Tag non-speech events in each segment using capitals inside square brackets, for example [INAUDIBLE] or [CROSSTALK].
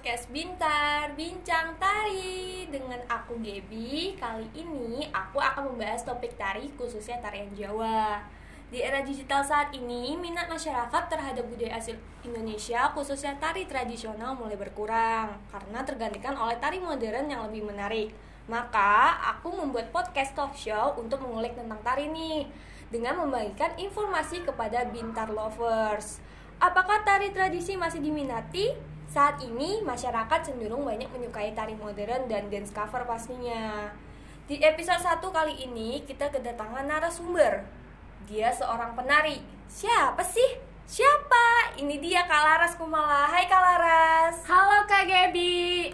podcast Bintar Bincang Tari dengan aku Gebi. Kali ini aku akan membahas topik tari khususnya tarian Jawa. Di era digital saat ini, minat masyarakat terhadap budaya asli Indonesia khususnya tari tradisional mulai berkurang karena tergantikan oleh tari modern yang lebih menarik. Maka, aku membuat podcast talk show untuk mengulik tentang tari nih dengan membagikan informasi kepada Bintar lovers. Apakah tari tradisi masih diminati? Saat ini, masyarakat cenderung banyak menyukai tari modern dan dance cover pastinya. Di episode 1 kali ini, kita kedatangan narasumber. Dia seorang penari. Siapa sih? Siapa? Ini dia Kak Laras Kumala. Hai Kak Laras. Halo Kak Gebi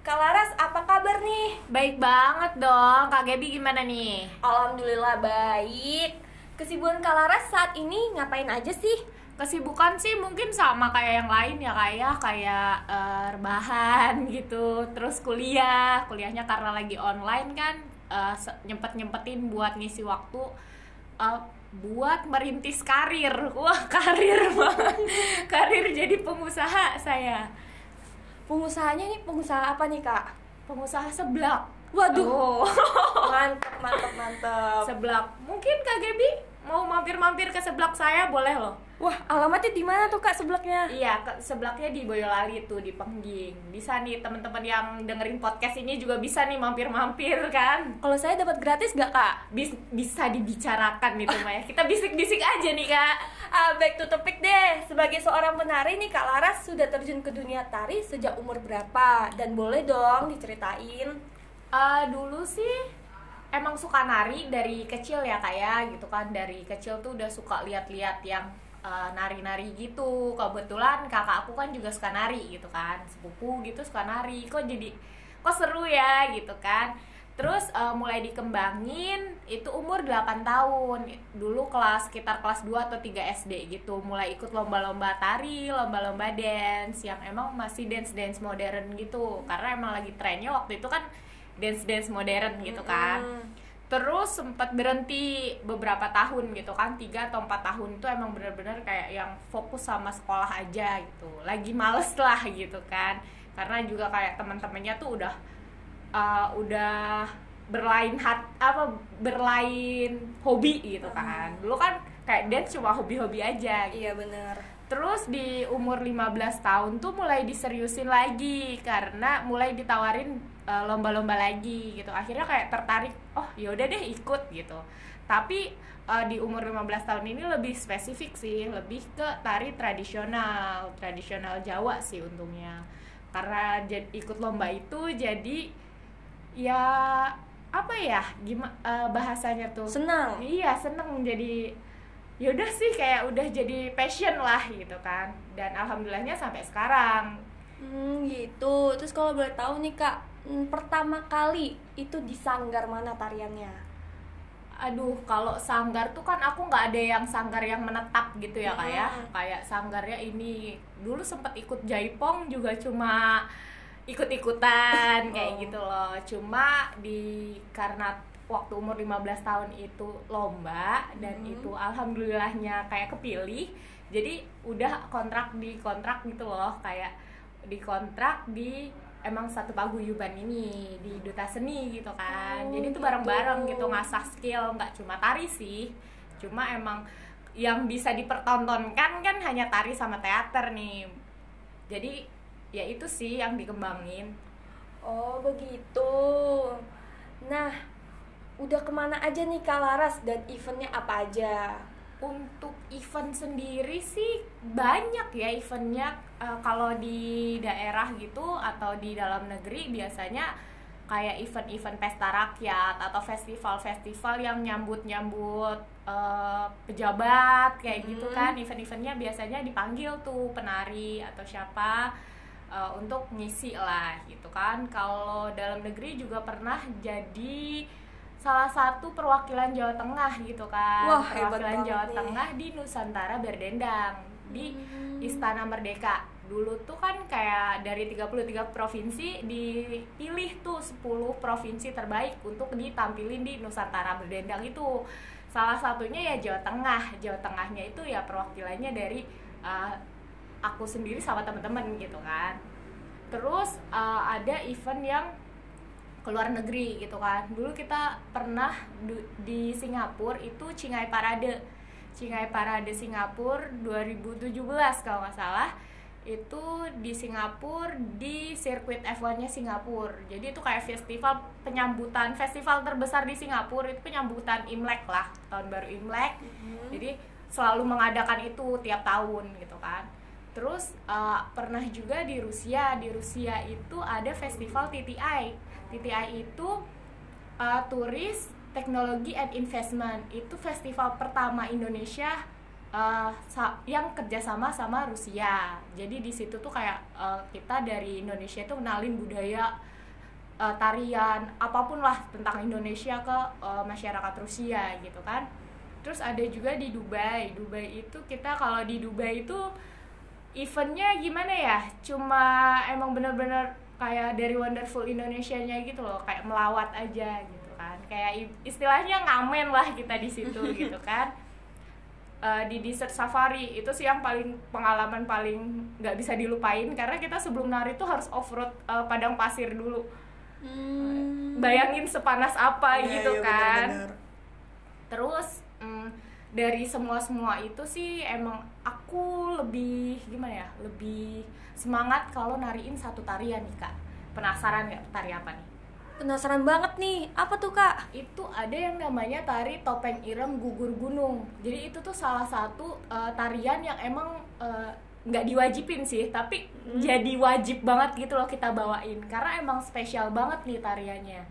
Kak Laras, apa kabar nih? Baik banget dong Kak Gebi gimana nih? Alhamdulillah baik. Kesibukan Kak Laras saat ini ngapain aja sih? Kesibukan sih mungkin sama kayak yang lain ya kayak kayak uh, rebahan [LAUGHS] gitu. Terus kuliah, kuliahnya karena lagi online kan uh, Nyempet-nyempetin buat ngisi waktu uh, buat merintis karir. [LAUGHS] Wah karir [LAUGHS] banget. Karir jadi pengusaha saya. Pengusahanya nih pengusaha apa nih Kak? Pengusaha seblak. Waduh, mantep mantep mantep. Seblak, mungkin Kak Gebi mau mampir-mampir ke seblak saya boleh loh. Wah, alamatnya di mana tuh Kak seblaknya? Iya, ke seblaknya di Boyolali tuh di Pengging. Bisa nih teman-teman yang dengerin podcast ini juga bisa nih mampir-mampir kan. Kalau saya dapat gratis gak Kak? Bis bisa dibicarakan itu Maya. Kita bisik-bisik aja nih Kak. Ah, back to topic deh. Sebagai seorang penari nih Kak Laras sudah terjun ke dunia tari sejak umur berapa? Dan boleh dong diceritain. Uh, dulu sih emang suka nari dari kecil ya kayak gitu kan dari kecil tuh udah suka lihat-lihat yang uh, nari-nari gitu. Kebetulan kakak aku kan juga suka nari gitu kan. Sepupu gitu suka nari. Kok jadi kok seru ya gitu kan. Terus uh, mulai dikembangin itu umur 8 tahun. Dulu kelas sekitar kelas 2 atau 3 SD gitu. Mulai ikut lomba-lomba tari lomba-lomba dance yang emang masih dance-dance modern gitu. Karena emang lagi trennya waktu itu kan dance dance modern gitu kan. Mm. Terus sempat berhenti beberapa tahun gitu kan tiga atau empat tahun itu emang bener-bener kayak yang fokus sama sekolah aja gitu. Lagi males lah gitu kan. Karena juga kayak teman-temannya tuh udah uh, udah berlain hat apa berlain hobi gitu kan. Dulu kan kayak dance cuma hobi-hobi aja gitu. iya bener. Terus di umur 15 tahun tuh mulai diseriusin lagi karena mulai ditawarin uh, lomba-lomba lagi gitu. Akhirnya kayak tertarik, oh yaudah deh ikut gitu. Tapi uh, di umur 15 tahun ini lebih spesifik sih, lebih ke tari tradisional, tradisional Jawa sih untungnya. Karena ikut lomba itu jadi ya apa ya gimana uh, bahasanya tuh senang iya seneng jadi yaudah sih kayak udah jadi passion lah gitu kan dan alhamdulillahnya sampai sekarang hmm, gitu terus kalau boleh tahu nih kak hmm, pertama kali itu di sanggar mana tariannya aduh kalau sanggar tuh kan aku nggak ada yang sanggar yang menetap gitu ya kak ya kayak sanggarnya ini dulu sempat ikut jaipong juga cuma ikut-ikutan kayak oh. gitu loh cuma di karena waktu umur 15 tahun itu lomba dan hmm. itu alhamdulillahnya kayak kepilih jadi udah kontrak di kontrak gitu loh kayak di kontrak di emang satu paguyuban ini di duta seni gitu kan. Oh, jadi itu bareng-bareng gitu. gitu ngasah skill nggak cuma tari sih. Cuma emang yang bisa dipertontonkan kan hanya tari sama teater nih. Jadi ya itu sih yang dikembangin. Oh begitu. Nah udah ke mana aja nih Kak Laras? Dan eventnya apa aja? Untuk event sendiri sih banyak ya eventnya. Uh, kalau di daerah gitu atau di dalam negeri biasanya kayak event-event pesta rakyat atau festival-festival yang nyambut-nyambut uh, pejabat kayak gitu hmm. gitu kan. Event-eventnya biasanya dipanggil tuh penari atau siapa uh, untuk ngisi lah gitu kan. Kalau dalam negeri juga pernah jadi salah satu perwakilan Jawa Tengah gitu kan. Wah, perwakilan Jawa nih. Tengah di Nusantara berdendang di hmm. Istana Merdeka. Dulu tuh kan kayak dari 33 provinsi dipilih tuh 10 provinsi terbaik untuk ditampilin di Nusantara berdendang itu. Salah satunya ya Jawa Tengah. Jawa Tengahnya itu ya perwakilannya dari uh, aku sendiri sama teman-teman gitu kan. Terus uh, ada event yang ke luar negeri gitu kan dulu kita pernah di Singapura itu Cingai Parade Cingai Parade Singapura 2017 kalau nggak salah itu di Singapura di sirkuit F1-nya Singapura. Jadi itu kayak festival penyambutan festival terbesar di Singapura itu penyambutan Imlek lah, tahun baru Imlek. Jadi selalu mengadakan itu tiap tahun gitu kan. Terus uh, pernah juga di Rusia, di Rusia itu ada festival TTI. TTI itu uh, Turis Teknologi and Investment. Itu festival pertama Indonesia uh, yang kerjasama sama Rusia. Jadi di situ tuh kayak uh, kita dari Indonesia itu kenalin budaya uh, tarian apa pun lah tentang Indonesia ke uh, masyarakat Rusia gitu kan. Terus ada juga di Dubai. Dubai itu kita kalau di Dubai itu eventnya gimana ya? Cuma emang bener-bener kayak dari Wonderful Indonesia-nya gitu loh, kayak melawat aja gitu kan. Kayak istilahnya ngamen lah kita di situ [LAUGHS] gitu kan. Eh, di desert safari itu sih yang paling pengalaman paling nggak bisa dilupain karena kita sebelum nari tuh harus off road eh, padang pasir dulu Hmm. bayangin sepanas apa Iya, gitu iya, kan bener-bener. terus mm, dari semua semua itu sih emang aku lebih gimana ya lebih semangat kalau nariin satu tarian nih kak penasaran nggak tari apa nih? Penasaran banget nih, apa tuh kak? itu ada yang namanya tari topeng ireng gugur gunung. Jadi itu tuh salah satu uh, tarian yang emang uh, nggak diwajibin sih tapi jadi wajib banget gitu loh kita bawain. Karena emang spesial banget nih tariannya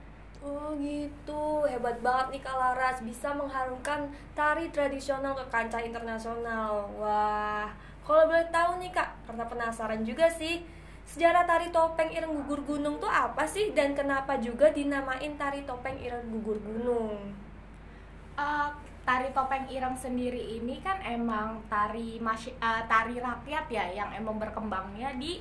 Oh gitu, hebat banget nih Kak Laras bisa mengharumkan tari tradisional ke kancah internasional. Wah, kalau boleh tahu nih Kak, karena penasaran juga sih, sejarah tari topeng ireng gugur gunung tuh apa sih dan kenapa juga dinamain tari topeng ireng gugur gunung? Uh, tari topeng ireng sendiri ini kan emang tari uh, tari rakyat ya yang emang berkembangnya di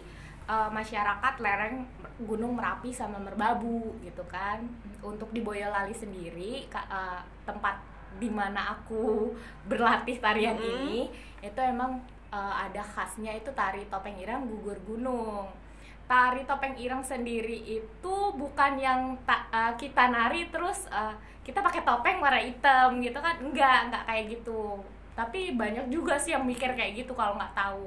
uh, masyarakat lereng Gunung Merapi sama Merbabu gitu kan. Untuk di Boyolali sendiri uh, tempat di mana aku [LAUGHS] berlatih tarian Mhm. ini itu emang uh, ada khasnya itu tari topeng ireng gugur gunung. Tari topeng ireng sendiri itu bukan yang ta- uh, kita nari terus uh, kita pakai topeng warna hitam gitu kan enggak enggak kayak gitu tapi banyak juga sih yang mikir kayak gitu kalau nggak tahu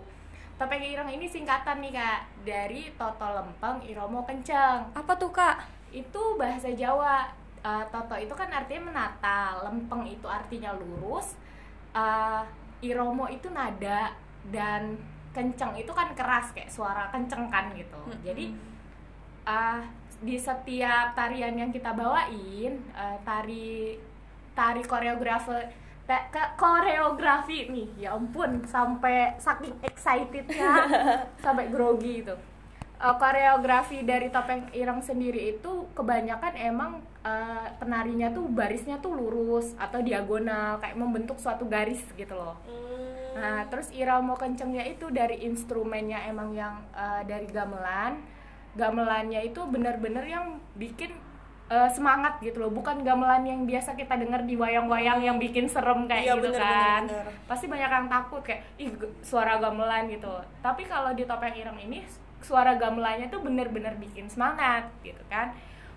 topeng ireng ini singkatan nih kak. Dari toto lempeng iromo kenceng. Apa tuh Kak? itu bahasa Jawa. Uh, toto itu kan artinya menata. Lempeng itu artinya lurus. Uh, iromo itu nada. Dan kenceng itu kan keras kayak suara kenceng kan gitu. Jadi uh, di setiap tarian yang kita bawain uh, tari tari koreografer ke koreografi nih ya ampun sampai saking excitednya [LAUGHS] sampai grogi itu Uh, koreografi dari topeng ireng sendiri itu kebanyakan emang uh, penarinya tuh barisnya tuh lurus atau diagonal kayak membentuk suatu garis gitu loh Hmm. Nah, terus irama kencengnya itu dari instrumennya emang yang uh, dari gamelan. Gamelannya itu bener-bener yang bikin uh, semangat gitu loh, bukan gamelan yang biasa kita dengar di wayang-wayang yang bikin serem kayak Iya, gitu bener, kan. bener, bener. Pasti banyak yang takut kayak ih suara gamelan gitu. Tapi kalau di topeng ireng ini suara gamelannya tuh bener-bener bikin semangat gitu kan.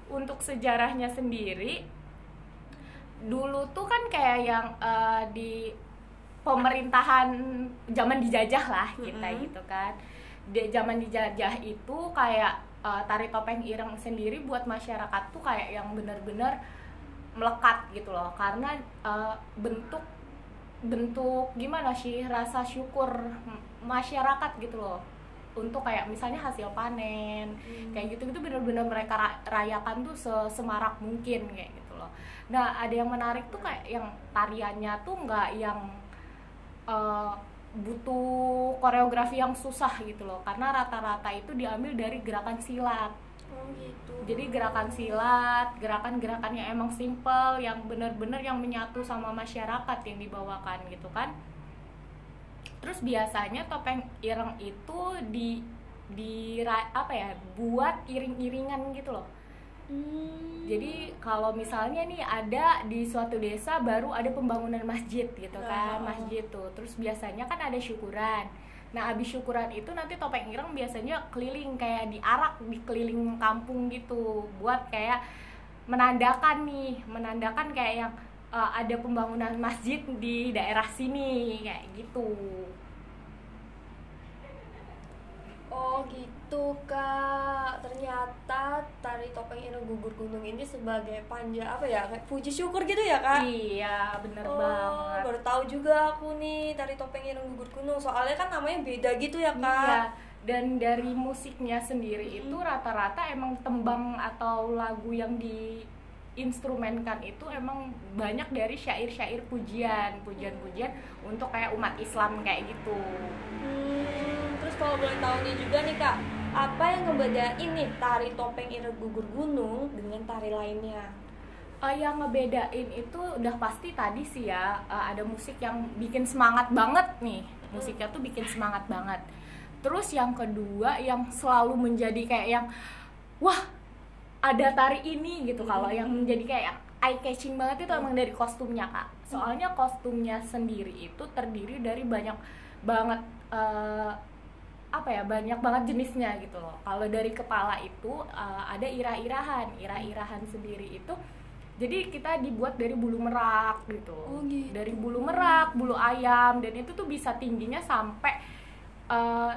Untuk sejarahnya sendiri dulu tuh kan kayak yang uh, di pemerintahan zaman dijajah lah kita Mm-mm. gitu kan di zaman dijajah itu kayak uh, tari topeng ireng sendiri buat masyarakat tuh kayak yang bener-bener melekat gitu loh. Karena uh, bentuk bentuk gimana sih rasa syukur masyarakat gitu loh. Untuk kayak misalnya hasil panen kayak gitu gitu bener-bener mereka ra- rayakan tuh se- semarak mungkin kayak gitu loh. Nah ada yang menarik tuh kayak yang tariannya tuh nggak yang eh, butuh koreografi yang susah gitu loh. Karena rata-rata itu diambil dari gerakan silat. Oh gitu. jadi gerakan silat gerakan-gerakan yang emang simple yang bener-bener yang menyatu sama masyarakat yang dibawakan gitu kan. Terus biasanya topeng ireng itu di di apa ya buat iring-iringan gitu loh Hmm. jadi kalau misalnya nih ada di suatu desa baru ada pembangunan masjid gitu kan, Oh. masjid tuh. Terus biasanya kan ada syukuran. Nah abis syukuran itu nanti topeng ireng biasanya keliling kayak diarak di keliling kampung gitu buat kayak menandakan nih menandakan kayak yang uh, ada pembangunan masjid di daerah sini kayak gitu. Oh gitu kak, ternyata tari topeng ireng gugur gunung ini sebagai panja apa ya kayak puji syukur gitu ya kak? Iya bener oh, banget. baru tahu juga aku nih tari topeng ireng gugur gunung. Soalnya kan namanya beda gitu ya kak? Iya. Dan dari musiknya sendiri itu rata-rata emang tembang atau lagu yang di instrumenkan itu emang banyak dari syair-syair pujian, pujian-pujian untuk kayak umat Islam kayak gitu. Hmm, terus kalau boleh tahu nih juga nih kak, apa yang ngebedain nih tari topeng ireng gugur gunung dengan tari lainnya? Uh, yang ngebedain itu udah pasti tadi sih ya uh, ada musik yang bikin semangat banget nih musiknya tuh bikin semangat banget terus yang kedua yang selalu menjadi kayak yang wah ada tari ini gitu kalau yang menjadi kayak eye catching banget itu emang dari kostumnya kak soalnya kostumnya sendiri itu terdiri dari banyak banget uh, apa ya banyak banget jenisnya gitu loh kalau dari kepala itu uh, ada irah-irahan irah-irahan sendiri itu jadi kita dibuat dari bulu merak gitu. Oh, gitu. dari bulu merak bulu ayam dan itu tuh bisa tingginya sampai uh,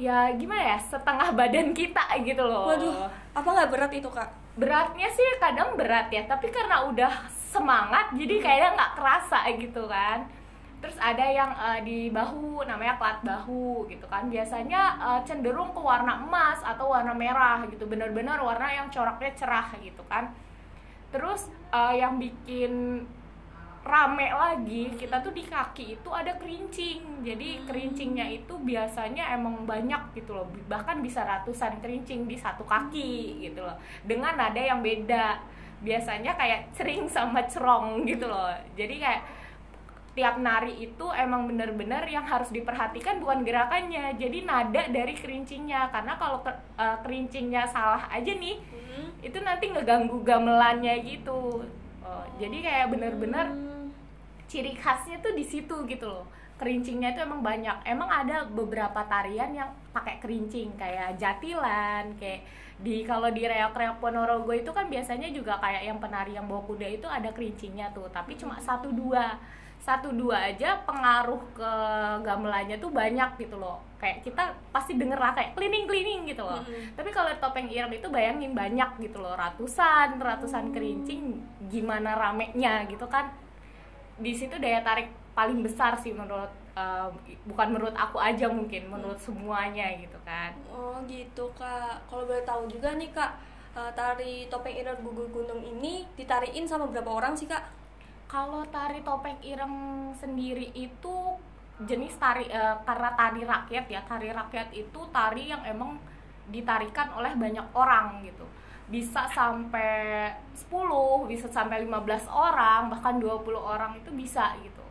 ya gimana ya? Setengah badan kita gitu loh. Waduh, apa nggak berat itu kak? beratnya sih kadang berat ya tapi karena udah semangat jadi kayaknya nggak kerasa gitu kan. Terus ada yang uh, di bahu namanya plat bahu gitu kan. Biasanya uh, cenderung ke warna emas atau warna merah gitu. Benar-benar warna yang coraknya cerah gitu kan. Terus uh, yang bikin rame lagi kita tuh di kaki itu ada kerincing. Jadi kerincingnya itu biasanya emang banyak gitu loh. Bahkan bisa ratusan kerincing di satu kaki gitu loh. Dengan nada yang beda. Biasanya kayak cering sama cerong gitu loh. Jadi kayak tiap nari itu emang bener-bener yang harus diperhatikan bukan gerakannya. Jadi nada dari kerincingnya. Karena kalau ke, uh, kerincingnya salah aja nih Hmm. itu nanti ngeganggu gamelannya gitu. Oh, jadi kayak bener-bener Hmm. Ciri khasnya tuh di situ gitu loh. Kerincingnya itu emang banyak. Emang ada beberapa tarian yang pakai kerincing kayak jatilan kayak di kalau di reok-reok Ponorogo itu kan biasanya juga kayak yang penari yang bawa kuda itu ada kerincingnya tuh. Tapi cuma satu dua. Satu dua aja pengaruh ke gamelannya tuh banyak gitu loh. Kayak kita pasti denger lah kayak cleaning cleaning gitu loh. Mm-mm. tapi kalau topeng ireng itu bayangin banyak gitu loh. Ratusan ratusan kerincing gimana ramenya gitu kan di situ daya tarik paling besar sih menurut uh, bukan menurut aku aja mungkin menurut semuanya gitu kan Oh gitu kak. Kalau boleh tahu juga nih kak, eh, tari topeng ireng gugur gunung ini ditariin sama berapa orang sih kak? kalau tari topeng ireng sendiri itu jenis tari eh, karena tari rakyat ya tari rakyat itu tari yang emang ditarikan oleh banyak orang gitu bisa sampai 10 bisa sampai 15 orang bahkan 20 orang itu bisa gitu.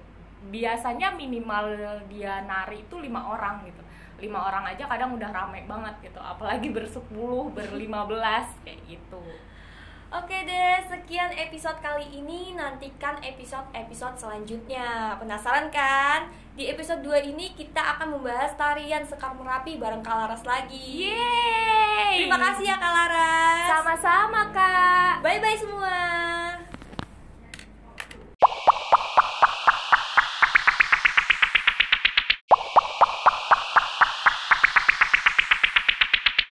Biasanya minimal dia nari itu lima orang gitu. Lima orang aja kadang udah rame banget gitu. Apalagi bersepuluh berlima belas kayak gitu Oke deh, sekian episode kali ini. Nantikan episode-episode selanjutnya. Penasaran kan? Di episode 2 ini kita akan membahas tarian Sekar Merapi bareng Kalaras lagi. Yeay! Terima kasih ya Kalaras. Sama-sama, Kak. Bye-bye semua.